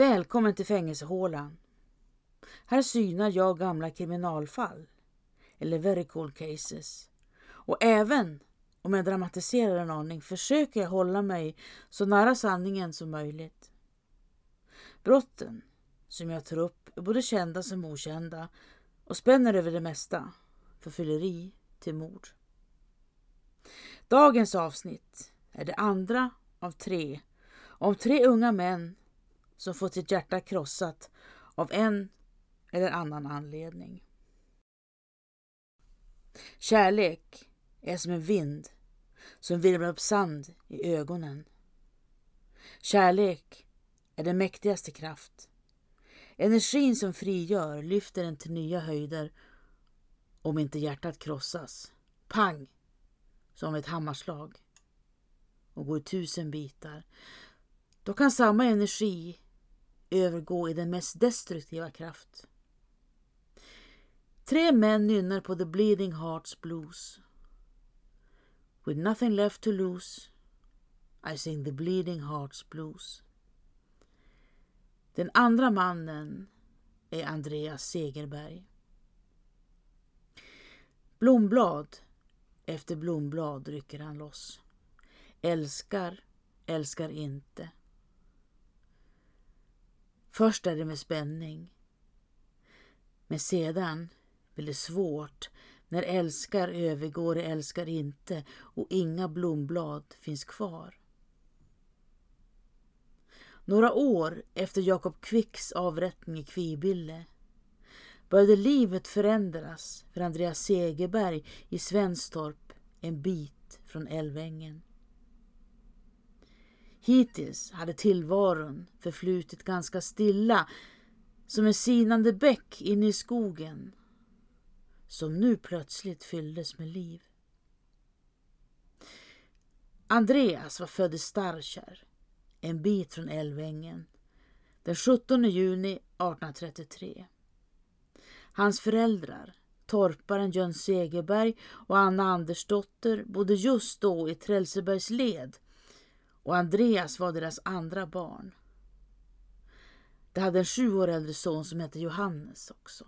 Välkommen till fängelsehålan. Här synar jag gamla kriminalfall, eller very cool cases. Och även om jag dramatiserar en aning försöker jag hålla mig så nära sanningen som möjligt. Brotten som jag tar upp är både kända som okända och spänner över det mesta, från fylleri till mord. Dagens avsnitt är det andra av tre om tre unga män som fått sitt hjärta krossat av en eller annan anledning. Kärlek är som en vind som virvlar upp sand i ögonen. Kärlek är den mäktigaste kraft. Energin som frigör lyfter en till nya höjder om inte hjärtat krossas. Pang! Som ett hammarslag. Och går i tusen bitar. Då kan samma energi övergå i den mest destruktiva kraft. Tre män nynnar på The Bleeding Hearts Blues. With nothing left to lose I sing the bleeding hearts blues. Den andra mannen är Andreas Segerberg. Blomblad efter blomblad rycker han loss. Älskar, älskar inte. Först är det med spänning. Men sedan blir det svårt när älskar övergår i älskar inte och inga blomblad finns kvar. Några år efter Jakob Kvicks avrättning i Kvibille började livet förändras för Andreas Segerberg i Svenstorp en bit från Älvängen. Hittills hade tillvaron förflutit ganska stilla som en sinande bäck inne i skogen som nu plötsligt fylldes med liv. Andreas var född i Starkär, en bit från Älvängen, den 17 juni 1833. Hans föräldrar, torparen Jön Segerberg och Anna Andersdotter, bodde just då i Trälsebergs led och Andreas var deras andra barn. De hade en sju år äldre son som hette Johannes också.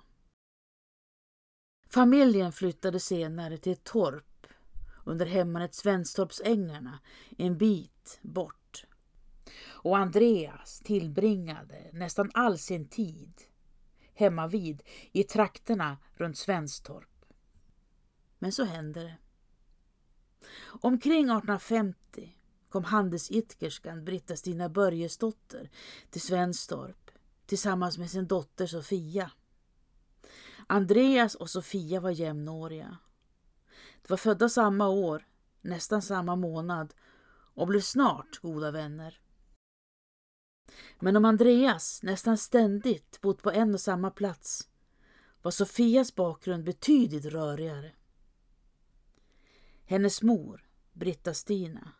Familjen flyttade senare till ett torp under hemmanet Svenstorpsängarna en bit bort. Och Andreas tillbringade nästan all sin tid hemmavid i trakterna runt Svenstorp. Men så hände det. Omkring 1850 kom handelsidkerskan Britta-Stina Börjesdotter till Svenstorp tillsammans med sin dotter Sofia. Andreas och Sofia var jämnåriga. De var födda samma år, nästan samma månad och blev snart goda vänner. Men om Andreas nästan ständigt bott på en och samma plats var Sofias bakgrund betydligt rörigare. Hennes mor, Britta-Stina,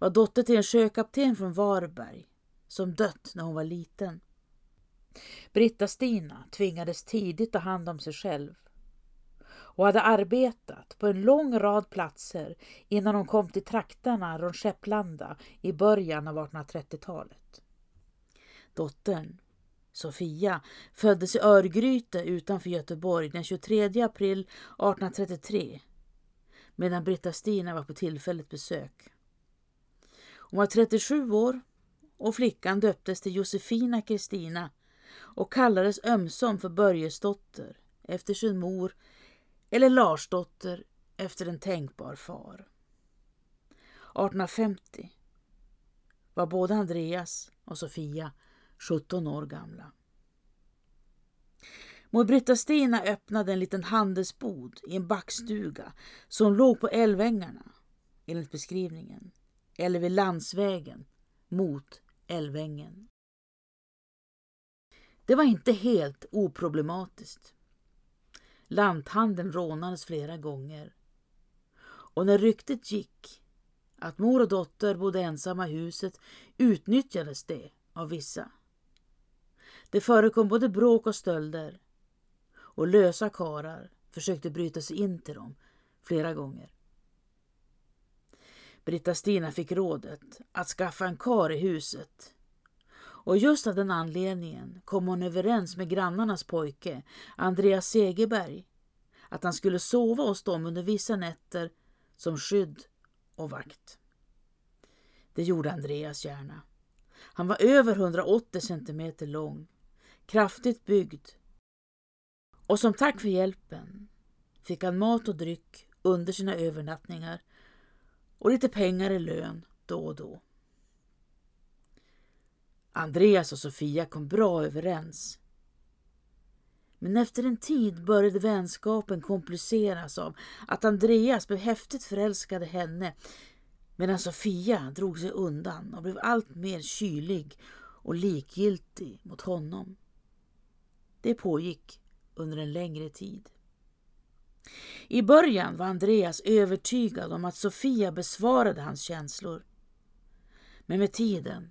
var dotter till en sjökapten från Varberg som dött när hon var liten. Britta-Stina tvingades tidigt ta hand om sig själv och hade arbetat på en lång rad platser innan hon kom till trakterna runt Skepplanda i början av 1830-talet. Dottern, Sofia, föddes i Örgryte utanför Göteborg den 23 april 1833 medan Britta-Stina var på tillfälligt besök. Hon var 37 år och flickan döptes till Josefina Kristina och kallades ömsom för Börjesdotter efter sin mor eller Larsdotter efter en tänkbar far. 1850 var både Andreas och Sofia 17 år gamla. Mor Britta-Stina öppnade en liten handelsbod i en backstuga som låg på Älvängarna, enligt beskrivningen, eller vid landsvägen mot Älvängen. Det var inte helt oproblematiskt. Lanthandeln rånades flera gånger. Och när ryktet gick att mor och dotter bodde ensamma i huset utnyttjades det av vissa. Det förekom både bråk och stölder och lösa karar försökte bryta sig in till dem flera gånger. Britta-Stina fick rådet att skaffa en kar i huset Och just av den anledningen kom hon överens med grannarnas pojke, Andreas Segerberg, att han skulle sova hos dem under vissa nätter som skydd och vakt. Det gjorde Andreas gärna. Han var över 180 centimeter lång, kraftigt byggd och som tack för hjälpen fick han mat och dryck under sina övernattningar och lite pengar i lön då och då. Andreas och Sofia kom bra överens. Men efter en tid började vänskapen kompliceras av att Andreas blev häftigt förälskad i henne medan Sofia drog sig undan och blev allt mer kylig och likgiltig mot honom. Det pågick under en längre tid. I början var Andreas övertygad om att Sofia besvarade hans känslor. Men med tiden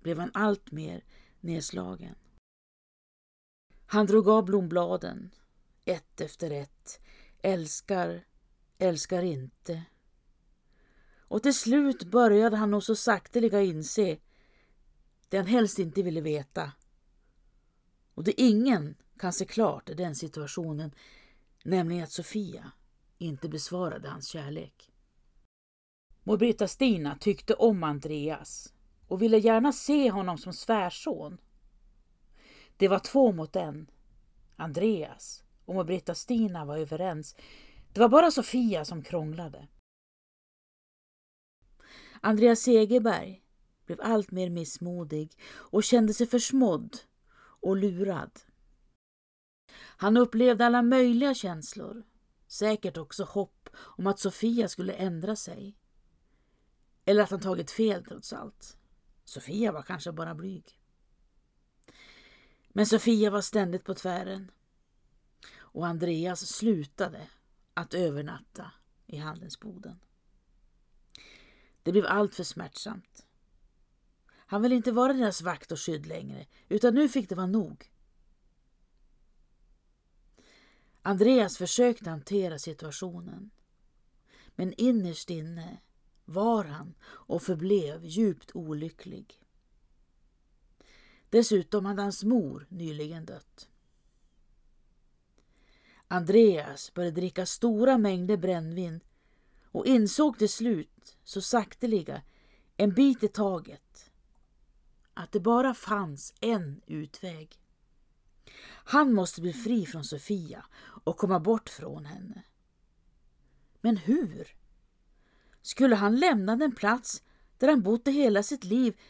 blev han allt mer nedslagen. Han drog av blombladen, ett efter ett. Älskar, älskar inte. Och till slut började han nog så sakteliga inse det han helst inte ville veta. Och det ingen kan se klart i den situationen, nämligen att Sofia inte besvarade hans kärlek. Mor Stina tyckte om Andreas och ville gärna se honom som svärson. Det var två mot en. Andreas och mor Stina var överens. Det var bara Sofia som krånglade. Andreas Segerberg blev allt mer missmodig och kände sig försmådd och lurad. Han upplevde alla möjliga känslor, säkert också hopp om att Sofia skulle ändra sig. Eller att han tagit fel trots allt. Sofia var kanske bara blyg. Men Sofia var ständigt på tvären. Och Andreas slutade att övernatta i Handelsboden. Det blev allt för smärtsamt. Han ville inte vara deras vakt och skydd längre, utan nu fick det vara nog. Andreas försökte hantera situationen. Men innerst inne var han och förblev djupt olycklig. Dessutom hade hans mor nyligen dött. Andreas började dricka stora mängder brännvin och insåg till slut, så sakteliga, en bit i taget, att det bara fanns en utväg. Han måste bli fri från Sofia och komma bort från henne. Men hur? Skulle han lämna den plats där han bott hela sitt liv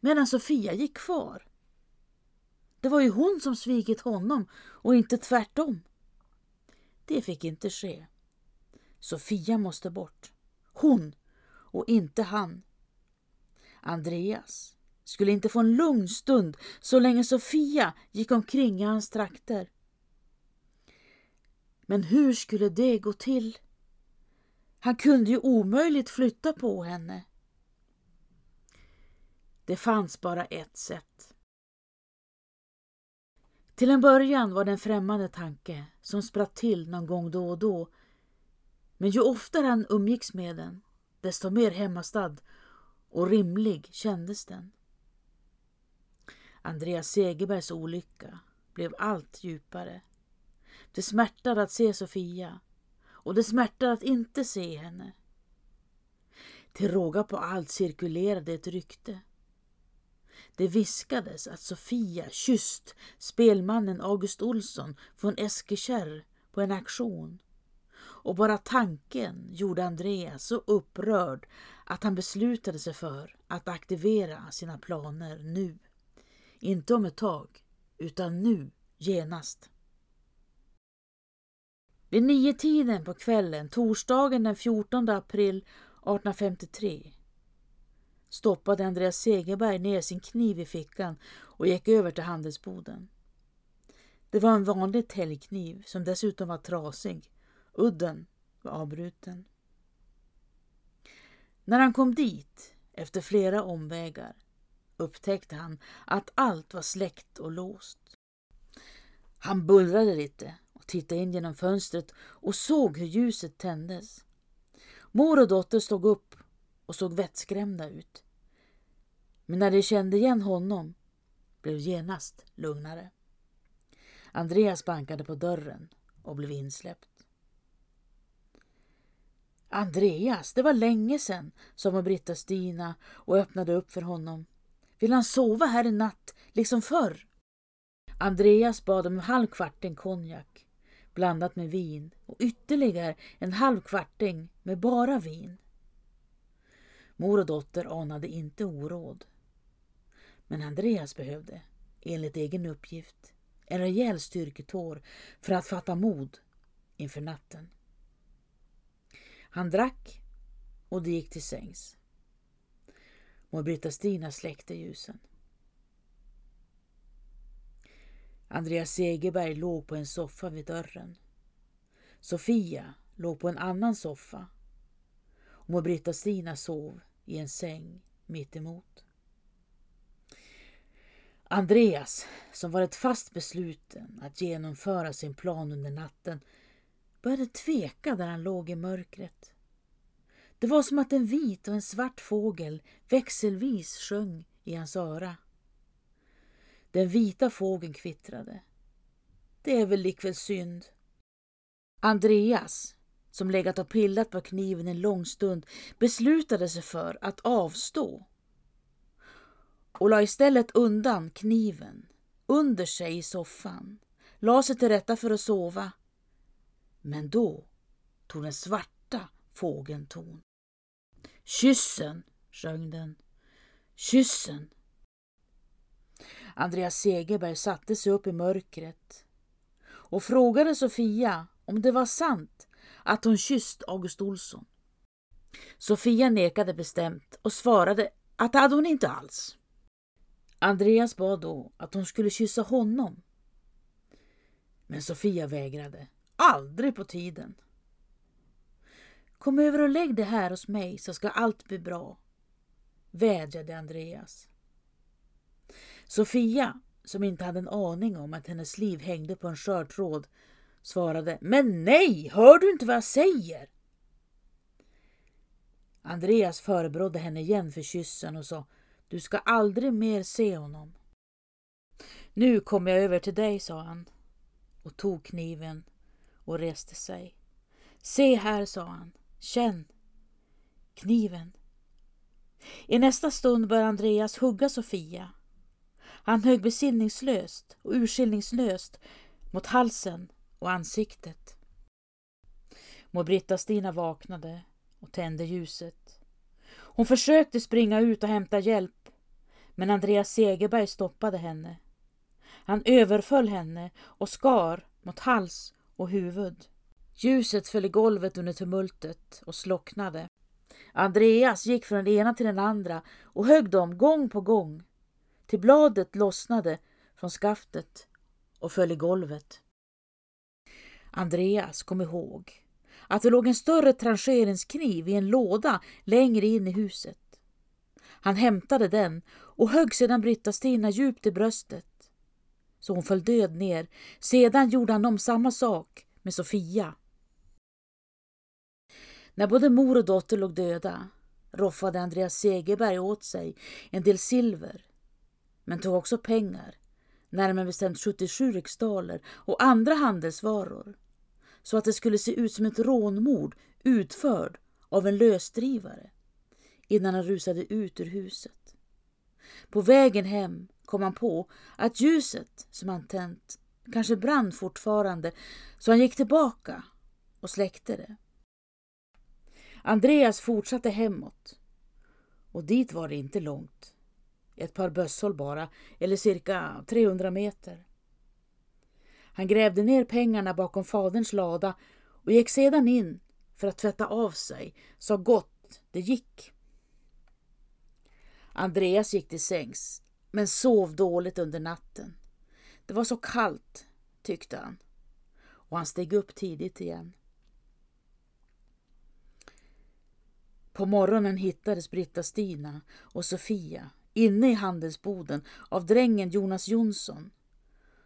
medan Sofia gick kvar? Det var ju hon som svikit honom och inte tvärtom. Det fick inte ske. Sofia måste bort. Hon och inte han. Andreas skulle inte få en lugn stund så länge Sofia gick omkring i hans trakter. Men hur skulle det gå till? Han kunde ju omöjligt flytta på henne. Det fanns bara ett sätt. Till en början var det en främmande tanke som spratt till någon gång då och då. Men ju oftare han umgicks med den, desto mer hemmastad och rimlig kändes den. Andreas Segerbergs olycka blev allt djupare. Det smärtade att se Sofia och det smärtade att inte se henne. Till råga på allt cirkulerade ett rykte. Det viskades att Sofia kysst spelmannen August Olsson från Eskekärr på en aktion. Och bara tanken gjorde Andreas så upprörd att han beslutade sig för att aktivera sina planer nu. Inte om ett tag, utan nu, genast. Vid nio tiden på kvällen, torsdagen den 14 april 1853 stoppade Andreas Segerberg ner sin kniv i fickan och gick över till handelsboden. Det var en vanlig täljkniv som dessutom var trasig. Udden var avbruten. När han kom dit, efter flera omvägar, upptäckte han att allt var släckt och låst. Han bullrade lite och tittade in genom fönstret och såg hur ljuset tändes. Mor och dotter stod upp och såg vettskrämda ut. Men när de kände igen honom blev genast lugnare. Andreas bankade på dörren och blev insläppt. Andreas, det var länge sedan, sa Britta Stina och öppnade upp för honom. Vill han sova här i natt, liksom förr? Andreas bad om en halv kvarting konjak blandat med vin och ytterligare en halv kvarting med bara vin. Mor och dotter anade inte oråd. Men Andreas behövde, enligt egen uppgift, en rejäl styrketår för att fatta mod inför natten. Han drack och det gick till sängs. Mor Britta Stina släckte ljusen. Andreas Segerberg låg på en soffa vid dörren. Sofia låg på en annan soffa och mor Britta Stina sov i en säng mitt emot. Andreas, som varit fast besluten att genomföra sin plan under natten, började tveka där han låg i mörkret. Det var som att en vit och en svart fågel växelvis sjöng i hans öra. Den vita fågeln kvittrade. Det är väl likväl synd. Andreas, som legat och pillat på kniven en lång stund, beslutade sig för att avstå och la istället undan kniven under sig i soffan, la sig till rätta för att sova. Men då tog den svarta fågeln ton. Kyssen, sjöng den. Kyssen. Andreas Segerberg satte sig upp i mörkret och frågade Sofia om det var sant att hon kysst August Olsson. Sofia nekade bestämt och svarade att det hade hon inte alls. Andreas bad då att hon skulle kyssa honom. Men Sofia vägrade. Aldrig på tiden. Kom över och lägg dig här hos mig så ska allt bli bra, vädjade Andreas. Sofia, som inte hade en aning om att hennes liv hängde på en skör tråd, svarade Men nej, hör du inte vad jag säger? Andreas förebrådde henne igen för kyssen och sa Du ska aldrig mer se honom. Nu kommer jag över till dig, sa han och tog kniven och reste sig. Se här, sa han, känn kniven. I nästa stund började Andreas hugga Sofia han högg besinningslöst och urskillningslöst mot halsen och ansiktet. Mor Britta-Stina vaknade och tände ljuset. Hon försökte springa ut och hämta hjälp, men Andreas Segerberg stoppade henne. Han överföll henne och skar mot hals och huvud. Ljuset föll i golvet under tumultet och slocknade. Andreas gick från den ena till den andra och högg dem gång på gång till bladet lossnade från skaftet och föll i golvet. Andreas kom ihåg att det låg en större trancheringskniv i en låda längre in i huset. Han hämtade den och högg sedan Britta-Stina djupt i bröstet. Så hon föll död ner. Sedan gjorde han om samma sak med Sofia. När både mor och dotter låg döda roffade Andreas Segerberg åt sig en del silver men tog också pengar, närmare bestämt 77 riksdaler och andra handelsvaror, så att det skulle se ut som ett rånmord utförd av en lösdrivare innan han rusade ut ur huset. På vägen hem kom han på att ljuset som han tänt kanske brann fortfarande så han gick tillbaka och släckte det. Andreas fortsatte hemåt och dit var det inte långt ett par bösshåll bara, eller cirka 300 meter. Han grävde ner pengarna bakom faderns lada och gick sedan in för att tvätta av sig, så gott det gick. Andreas gick till sängs, men sov dåligt under natten. Det var så kallt, tyckte han, och han steg upp tidigt igen. På morgonen hittades Britta-Stina och Sofia inne i handelsboden av drängen Jonas Jonsson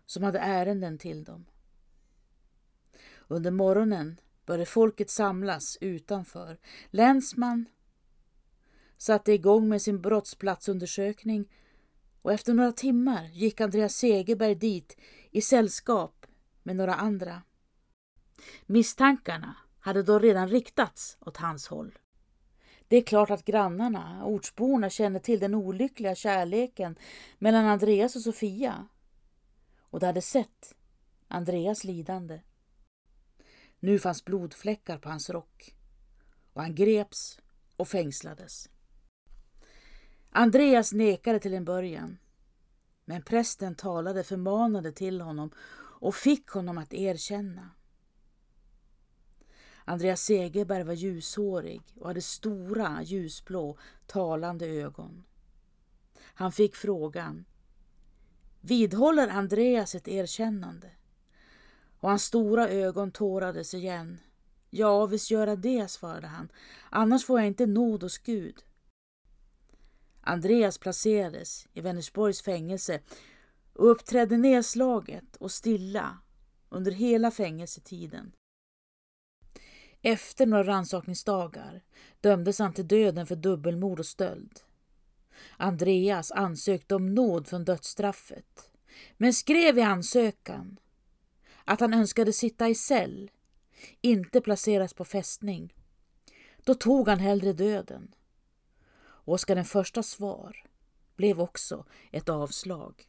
som hade ärenden till dem. Under morgonen började folket samlas utanför. Länsman satte igång med sin brottsplatsundersökning och efter några timmar gick Andreas Segerberg dit i sällskap med några andra. Misstankarna hade då redan riktats åt hans håll. Det är klart att grannarna, ortsborna, kände till den olyckliga kärleken mellan Andreas och Sofia. Och de hade sett Andreas lidande. Nu fanns blodfläckar på hans rock och han greps och fängslades. Andreas nekade till en början, men prästen talade förmanande till honom och fick honom att erkänna. Andreas Segerberg var ljushårig och hade stora ljusblå talande ögon. Han fick frågan Vidhåller Andreas ett erkännande? Och hans stora ögon tårades igen. Ja, visst göra det, svarade han. Annars får jag inte nåd hos Gud. Andreas placerades i Vänersborgs fängelse och uppträdde nedslaget och stilla under hela fängelsetiden. Efter några rannsakningsdagar dömdes han till döden för dubbelmord och stöld. Andreas ansökte om nåd från dödsstraffet men skrev i ansökan att han önskade sitta i cell, inte placeras på fästning. Då tog han hellre döden. Oskar den förstas svar blev också ett avslag.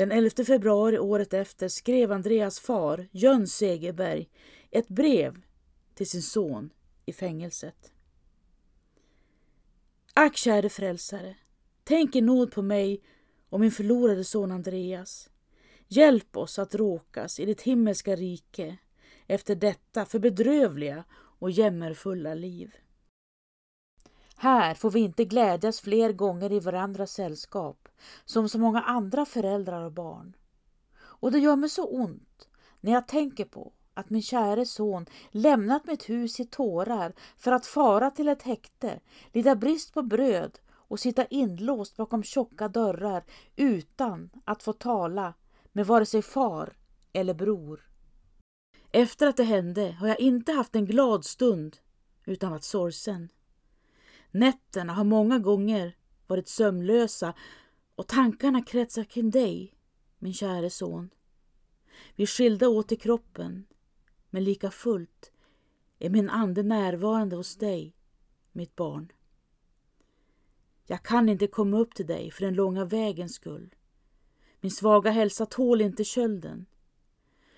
Den 11 februari året efter skrev Andreas far, Jön Segerberg, ett brev till sin son i fängelset. Ack käre frälsare, tänk i nåd på mig och min förlorade son Andreas. Hjälp oss att råkas i ditt himmelska rike efter detta för bedrövliga och jämmerfulla liv. Här får vi inte glädjas fler gånger i varandras sällskap som så många andra föräldrar och barn. Och det gör mig så ont när jag tänker på att min käre son lämnat mitt hus i tårar för att fara till ett häkte, lida brist på bröd och sitta inlåst bakom tjocka dörrar utan att få tala med vare sig far eller bror. Efter att det hände har jag inte haft en glad stund utan varit sorgsen. Nätterna har många gånger varit sömnlösa och tankarna kretsar kring dig, min käre son. Vi skilda åt i kroppen, men lika fullt är min ande närvarande hos dig, mitt barn. Jag kan inte komma upp till dig för den långa vägens skull. Min svaga hälsa tål inte kölden.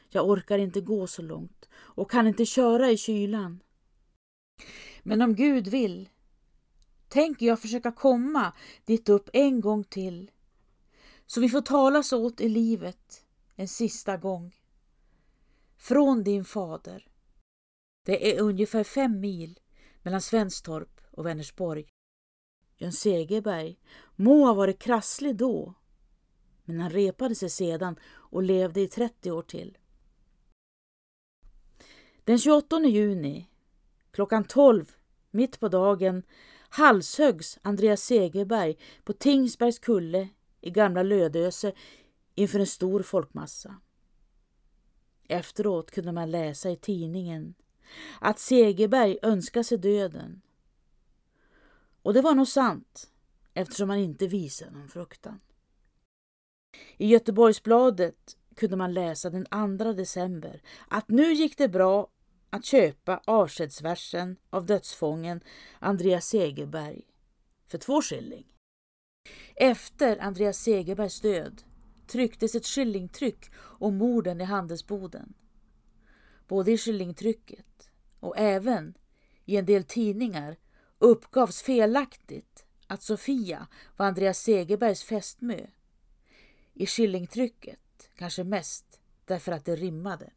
Jag orkar inte gå så långt och kan inte köra i kylan. Men om Gud vill tänker jag försöka komma dit upp en gång till. Så vi får talas åt i livet en sista gång. Från din fader. Det är ungefär fem mil mellan Svenstorp och Vänersborg. Jön Segerberg må ha varit krasslig då, men han repade sig sedan och levde i 30 år till. Den 28 juni klockan 12 mitt på dagen halshöggs Andreas Segerberg på Tingsbergs kulle i gamla Lödöse inför en stor folkmassa. Efteråt kunde man läsa i tidningen att Segerberg önskade sig döden. Och det var nog sant eftersom han inte visade någon fruktan. I Göteborgsbladet kunde man läsa den 2 december att nu gick det bra att köpa avskedsversen av dödsfången Andreas Segerberg för två skilling. Efter Andreas Segerbergs död trycktes ett skillingtryck om morden i handelsboden. Både i skillingtrycket och även i en del tidningar uppgavs felaktigt att Sofia var Andreas Segerbergs fästmö. I skillingtrycket kanske mest därför att det rimmade.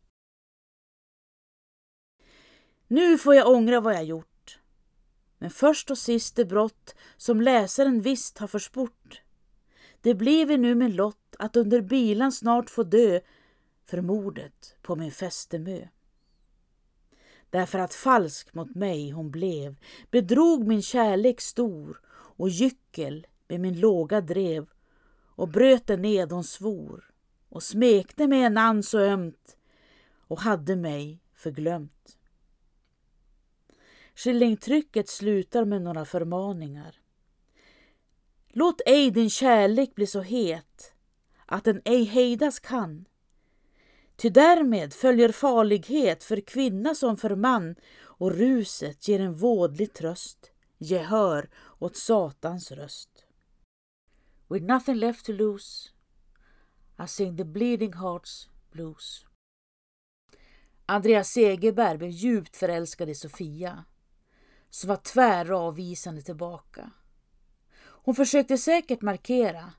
Nu får jag ångra vad jag gjort. Men först och sist det brott som läsaren visst har försport. Det blev nu min lott att under bilan snart få dö för mordet på min fästemö. Därför att falsk mot mig hon blev, bedrog min kärlek stor och gyckel med min låga drev och bröt den ned hon svor och smekte mig en ann så ömt och hade mig förglömt. Skillingtrycket slutar med några förmaningar. Låt ej din kärlek bli så het att den ej hejdas kan. Ty därmed följer farlighet för kvinna som för man och ruset ger en vådlig tröst, gehör åt Satans röst. With nothing left to lose I sing the bleeding hearts blues. Andreas Segerberg blev djupt förälskad i Sofia som var tvär avvisande tillbaka. Hon försökte säkert markera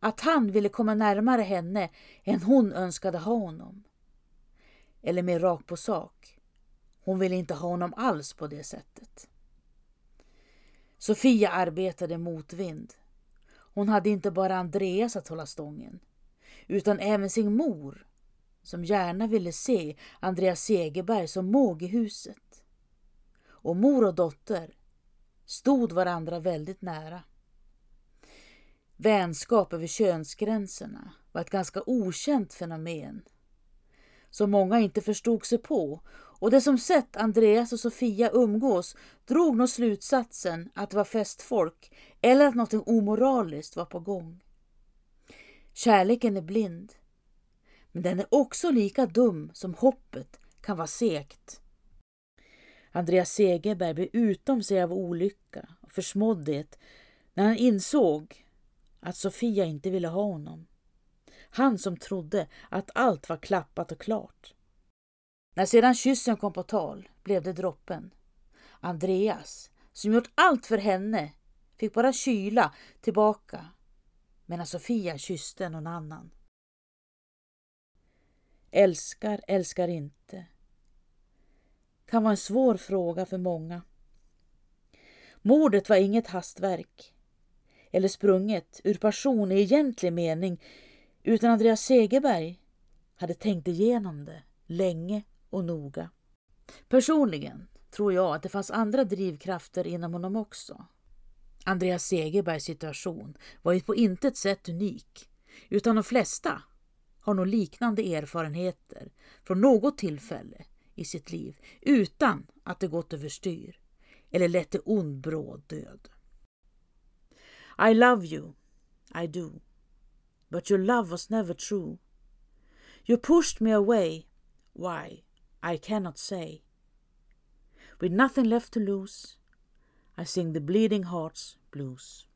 att han ville komma närmare henne än hon önskade ha honom. Eller mer rakt på sak, hon ville inte ha honom alls på det sättet. Sofia arbetade motvind. Hon hade inte bara Andreas att hålla stången, utan även sin mor som gärna ville se Andreas Segerberg som måg i huset. Och mor och dotter stod varandra väldigt nära. Vänskap över könsgränserna var ett ganska okänt fenomen som många inte förstod sig på och det som sett Andreas och Sofia umgås drog nog slutsatsen att det var festfolk eller att något omoraliskt var på gång. Kärleken är blind, men den är också lika dum som hoppet kan vara segt. Andreas Segerberg blev utom sig av olycka och försmåddhet när han insåg att Sofia inte ville ha honom. Han som trodde att allt var klappat och klart. När sedan kyssen kom på tal blev det droppen. Andreas, som gjort allt för henne, fick bara kyla tillbaka medan Sofia kysste någon annan. Älskar, älskar inte. Kan vara en svår fråga för många. Mordet var inget hastverk eller sprunget ur passion i egentlig mening utan Andreas Segerberg hade tänkt igenom det länge och noga. Personligen tror jag att det fanns andra drivkrafter inom honom också. Andreas Segerbergs situation var ju på intet sätt unik, utan de flesta har nog liknande erfarenheter från något tillfälle i sitt liv utan att det gått överstyr eller lett till ond bråd död. I love you, I do. But your love was never true. You pushed me away. Why? I cannot say. With nothing left to lose, I sing the bleeding heart's blues.